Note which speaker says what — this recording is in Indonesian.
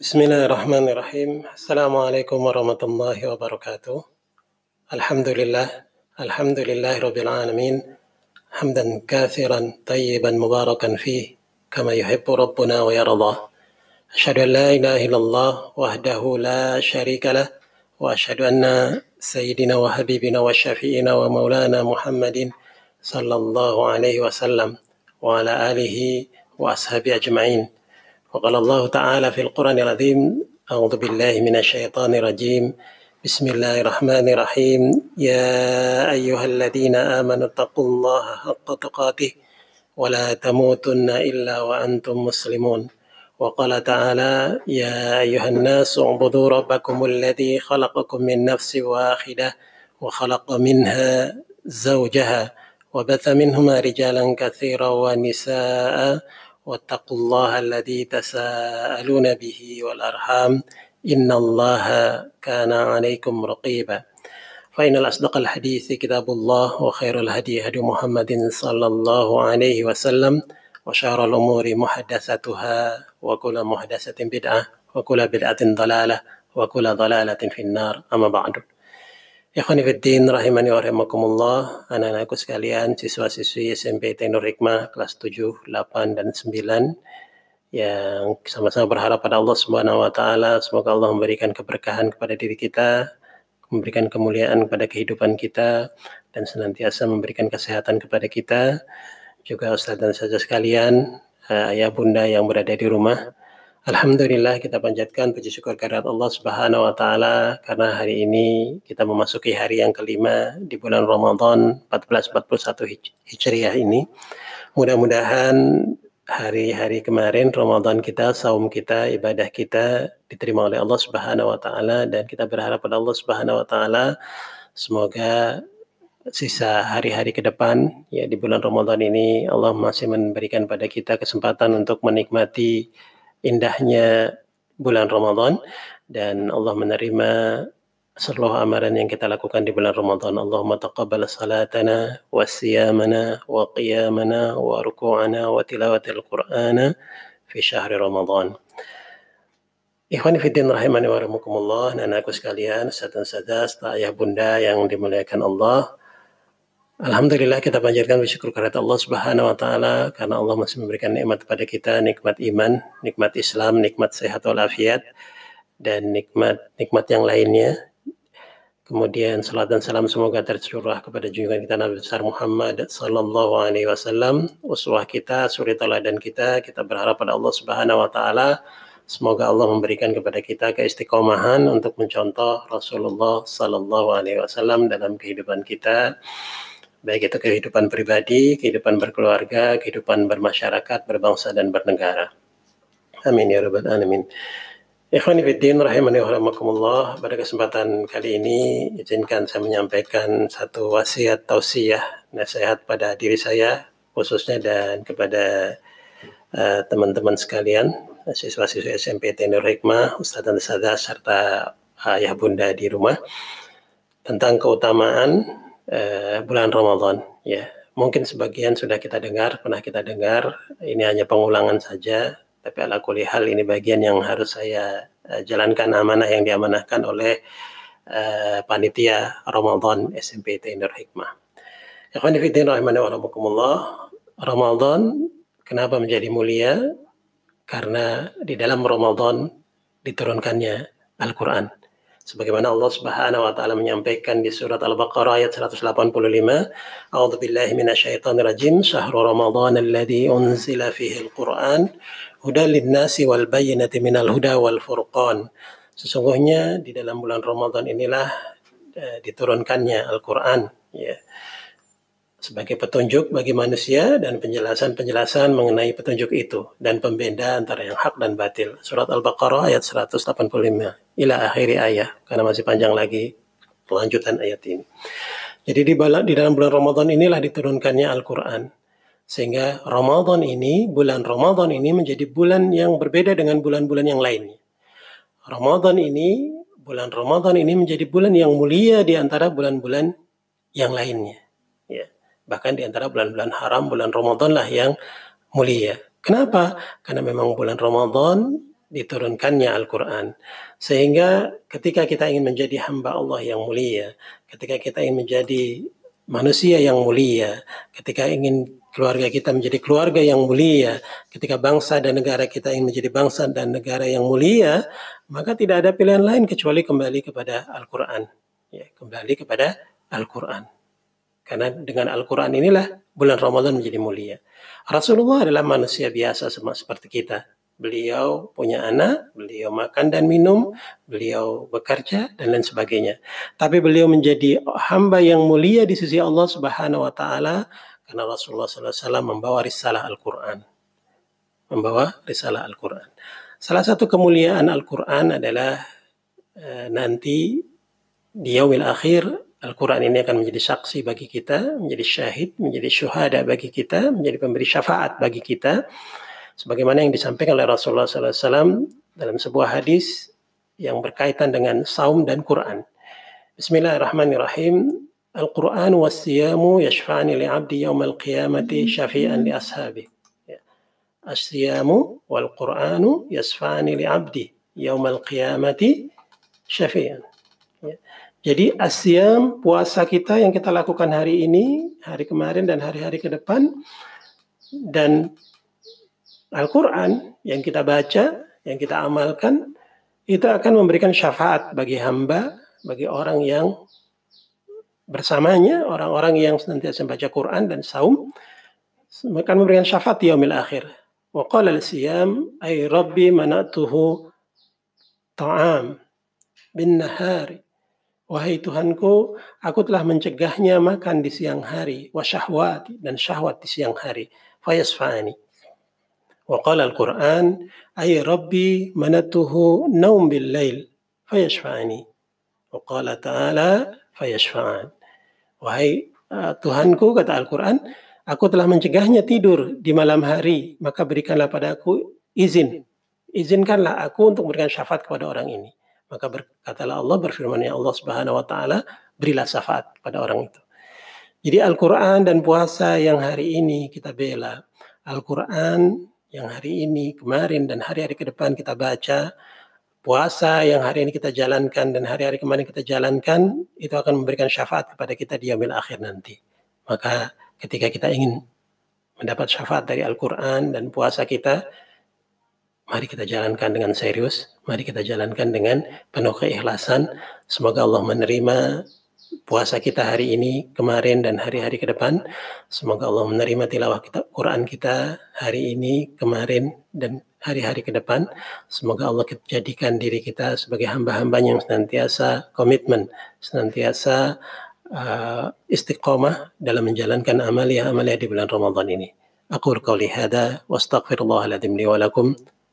Speaker 1: بسم الله الرحمن الرحيم السلام عليكم ورحمة الله وبركاته الحمد لله الحمد لله رب العالمين حمدا كثيرا طيبا مباركا فيه كما يحب ربنا ويرضى أشهد أن لا إله إلا الله وحده لا شريك له وأشهد أن سيدنا وحبيبنا وشفينا ومولانا محمد صلى الله عليه وسلم وعلى آله وأصحابه أجمعين وقال الله تعالى في القرآن العظيم أعوذ بالله من الشيطان الرجيم. بسم الله الرحمن الرحيم. يا أيها الذين آمنوا اتقوا الله حق تقاته ولا تموتن إلا وأنتم مسلمون. وقال تعالى يا أيها الناس اعبدوا ربكم الذي خلقكم من نفس واحدة وخلق منها زوجها وبث منهما رجالا كثيرا ونساء واتقوا الله الذي تساءلون به والأرحام إن الله كان عليكم رقيبا. فإن الأصدق الحديث كتاب الله وخير الهدي هدي محمد صلى الله عليه وسلم وشر الأمور محدثاتها وكل محدثة بدعة وكل بدعة ضلالة وكل ضلالة في النار. أما بعد. Ikhwan Fiddin rahimani wa rahimakumullah Anak-anakku sekalian Siswa-siswi SMP Tenur Hikmah Kelas 7, 8, dan 9 Yang sama-sama berharap pada Allah Subhanahu wa Ta'ala. Semoga Allah memberikan keberkahan kepada diri kita Memberikan kemuliaan kepada kehidupan kita Dan senantiasa memberikan kesehatan kepada kita. Juga Ustaz dan saja sekalian Ayah bunda yang berada di rumah Alhamdulillah kita panjatkan puji syukur kehadirat Allah Subhanahu wa taala karena hari ini kita memasuki hari yang kelima di bulan Ramadan 1441 Hijriah ini. Mudah-mudahan hari-hari kemarin Ramadan kita, saum kita, ibadah kita diterima oleh Allah Subhanahu wa taala dan kita berharap pada Allah Subhanahu wa taala semoga sisa hari-hari ke depan ya di bulan Ramadan ini Allah masih memberikan pada kita kesempatan untuk menikmati indahnya bulan Ramadan dan Allah menerima seluruh amalan yang kita lakukan di bulan Ramadan. Allahumma taqabbal salatana wa siyamana wa qiyamana wa ruku'ana wa tilawatil qur'ana fi syahri Ramadan. Ikhwani fiddin rahimani wa rahmukumullah, anakku sekalian, satan sadas, ayah bunda yang dimuliakan Allah. Alhamdulillah kita panjatkan bersyukur kepada Allah Subhanahu wa taala karena Allah masih memberikan nikmat kepada kita, nikmat iman, nikmat Islam, nikmat sehat walafiat dan nikmat nikmat yang lainnya. Kemudian salat dan salam semoga tercurah kepada junjungan kita Nabi besar Muhammad sallallahu alaihi wasallam, uswah kita, suri teladan kita. Kita berharap pada Allah Subhanahu wa taala semoga Allah memberikan kepada kita keistiqomahan untuk mencontoh Rasulullah sallallahu alaihi wasallam dalam kehidupan kita baik itu kehidupan pribadi, kehidupan berkeluarga, kehidupan bermasyarakat, berbangsa dan bernegara. Amin ya rabbal alamin. Ikhwani fiddin rahimani wa rahmakumullah. Pada kesempatan kali ini izinkan saya menyampaikan satu wasiat tausiah nasihat pada diri saya khususnya dan kepada uh, teman-teman sekalian, siswa-siswa SMP Tenur Hikmah, Ustaz dan Ustazah serta ayah bunda di rumah tentang keutamaan uh, bulan Ramadan ya mungkin sebagian sudah kita dengar pernah kita dengar ini hanya pengulangan saja tapi ala kuli hal ini bagian yang harus saya uh, jalankan amanah yang diamanahkan oleh uh, panitia Ramadan SMP Nur Hikmah. Ikhwani fillah rahimani wa rahmakumullah. Ramadan kenapa menjadi mulia? Karena di dalam Ramadan diturunkannya Al-Qur'an sebagaimana Allah Subhanahu wa taala menyampaikan di surat Al-Baqarah ayat 185 A'udzu billahi minasyaitonir rajim syahrul ramadan alladzi unzila fihi al-Qur'an hudan lin-nasi wal bayyinati minal huda wal furqan. Sesungguhnya di dalam bulan Ramadan inilah uh, diturunkannya Al-Qur'an ya sebagai petunjuk bagi manusia dan penjelasan-penjelasan mengenai petunjuk itu dan pembeda antara yang hak dan batil. Surat Al-Baqarah ayat 185 ila akhiri ayat karena masih panjang lagi kelanjutan ayat ini. Jadi di, di dalam bulan Ramadan inilah diturunkannya Al-Quran. Sehingga Ramadan ini, bulan Ramadan ini menjadi bulan yang berbeda dengan bulan-bulan yang lainnya. Ramadan ini, bulan Ramadan ini menjadi bulan yang mulia di antara bulan-bulan yang lainnya. Bahkan di antara bulan-bulan haram bulan Ramadan lah yang mulia. Kenapa? Karena memang bulan Ramadan diturunkannya Al-Quran. Sehingga ketika kita ingin menjadi hamba Allah yang mulia, ketika kita ingin menjadi manusia yang mulia, ketika ingin keluarga kita menjadi keluarga yang mulia, ketika bangsa dan negara kita ingin menjadi bangsa dan negara yang mulia, maka tidak ada pilihan lain kecuali kembali kepada Al-Quran. Ya, kembali kepada Al-Quran. Karena dengan Al-Quran inilah bulan Ramadan menjadi mulia. Rasulullah adalah manusia biasa seperti kita. Beliau punya anak, beliau makan dan minum, beliau bekerja dan lain sebagainya. Tapi beliau menjadi hamba yang mulia di sisi Allah Subhanahu wa taala karena Rasulullah SAW membawa risalah Al-Quran. Membawa risalah Al-Quran. Salah satu kemuliaan Al-Quran adalah e, nanti di yaumil akhir Al-Quran ini akan menjadi saksi bagi kita, menjadi syahid, menjadi syuhada bagi kita, menjadi pemberi syafaat bagi kita. Sebagaimana yang disampaikan oleh Rasulullah SAW dalam sebuah hadis yang berkaitan dengan saum dan Quran. Bismillahirrahmanirrahim. Al-Quran was-siyamu yashfa'ani li'abdi yawmal qiyamati syafi'an li ashabi. Ya. Siyamu wal-Quranu yasfani li abdi yaumal qiyamati syafi'an. Ya. Jadi asyam puasa kita yang kita lakukan hari ini, hari kemarin dan hari-hari ke depan dan Al-Quran yang kita baca, yang kita amalkan itu akan memberikan syafaat bagi hamba, bagi orang yang bersamanya orang-orang yang senantiasa membaca Quran dan saum akan memberikan syafaat di yaumil akhir. Wa qala al-siyam ay rabbi manatuhu ta'am bin nahari. Wahai Tuhanku, aku telah mencegahnya makan di siang hari, wa dan syahwat di siang hari. Fayasfa'ani. Wa qala al-Quran, ay rabbi manatuhu naum bil lail, fayashfa'ani. Wa qala ta'ala, fayashfa'an. Wahai uh, Tuhanku, kata Al-Quran, aku telah mencegahnya tidur di malam hari, maka berikanlah padaku izin. Izinkanlah aku untuk memberikan syafaat kepada orang ini. Maka berkatalah Allah, berfirman ya Allah subhanahu wa ta'ala, berilah syafaat pada orang itu. Jadi Al-Quran dan puasa yang hari ini kita bela. Al-Quran yang hari ini, kemarin, dan hari-hari ke depan kita baca, puasa yang hari ini kita jalankan dan hari-hari kemarin kita jalankan itu akan memberikan syafaat kepada kita di yaumil akhir nanti. Maka ketika kita ingin mendapat syafaat dari Al-Quran dan puasa kita, mari kita jalankan dengan serius, mari kita jalankan dengan penuh keikhlasan. Semoga Allah menerima puasa kita hari ini, kemarin, dan hari-hari ke depan. Semoga Allah menerima tilawah kita, Quran kita hari ini, kemarin, dan hari-hari ke depan. Semoga Allah jadikan diri kita sebagai hamba-hamba yang senantiasa komitmen, senantiasa uh, istiqomah dalam menjalankan amalia-amalia di bulan Ramadan ini. Aku qauli hada wa astaghfirullahaladzim li wa lakum.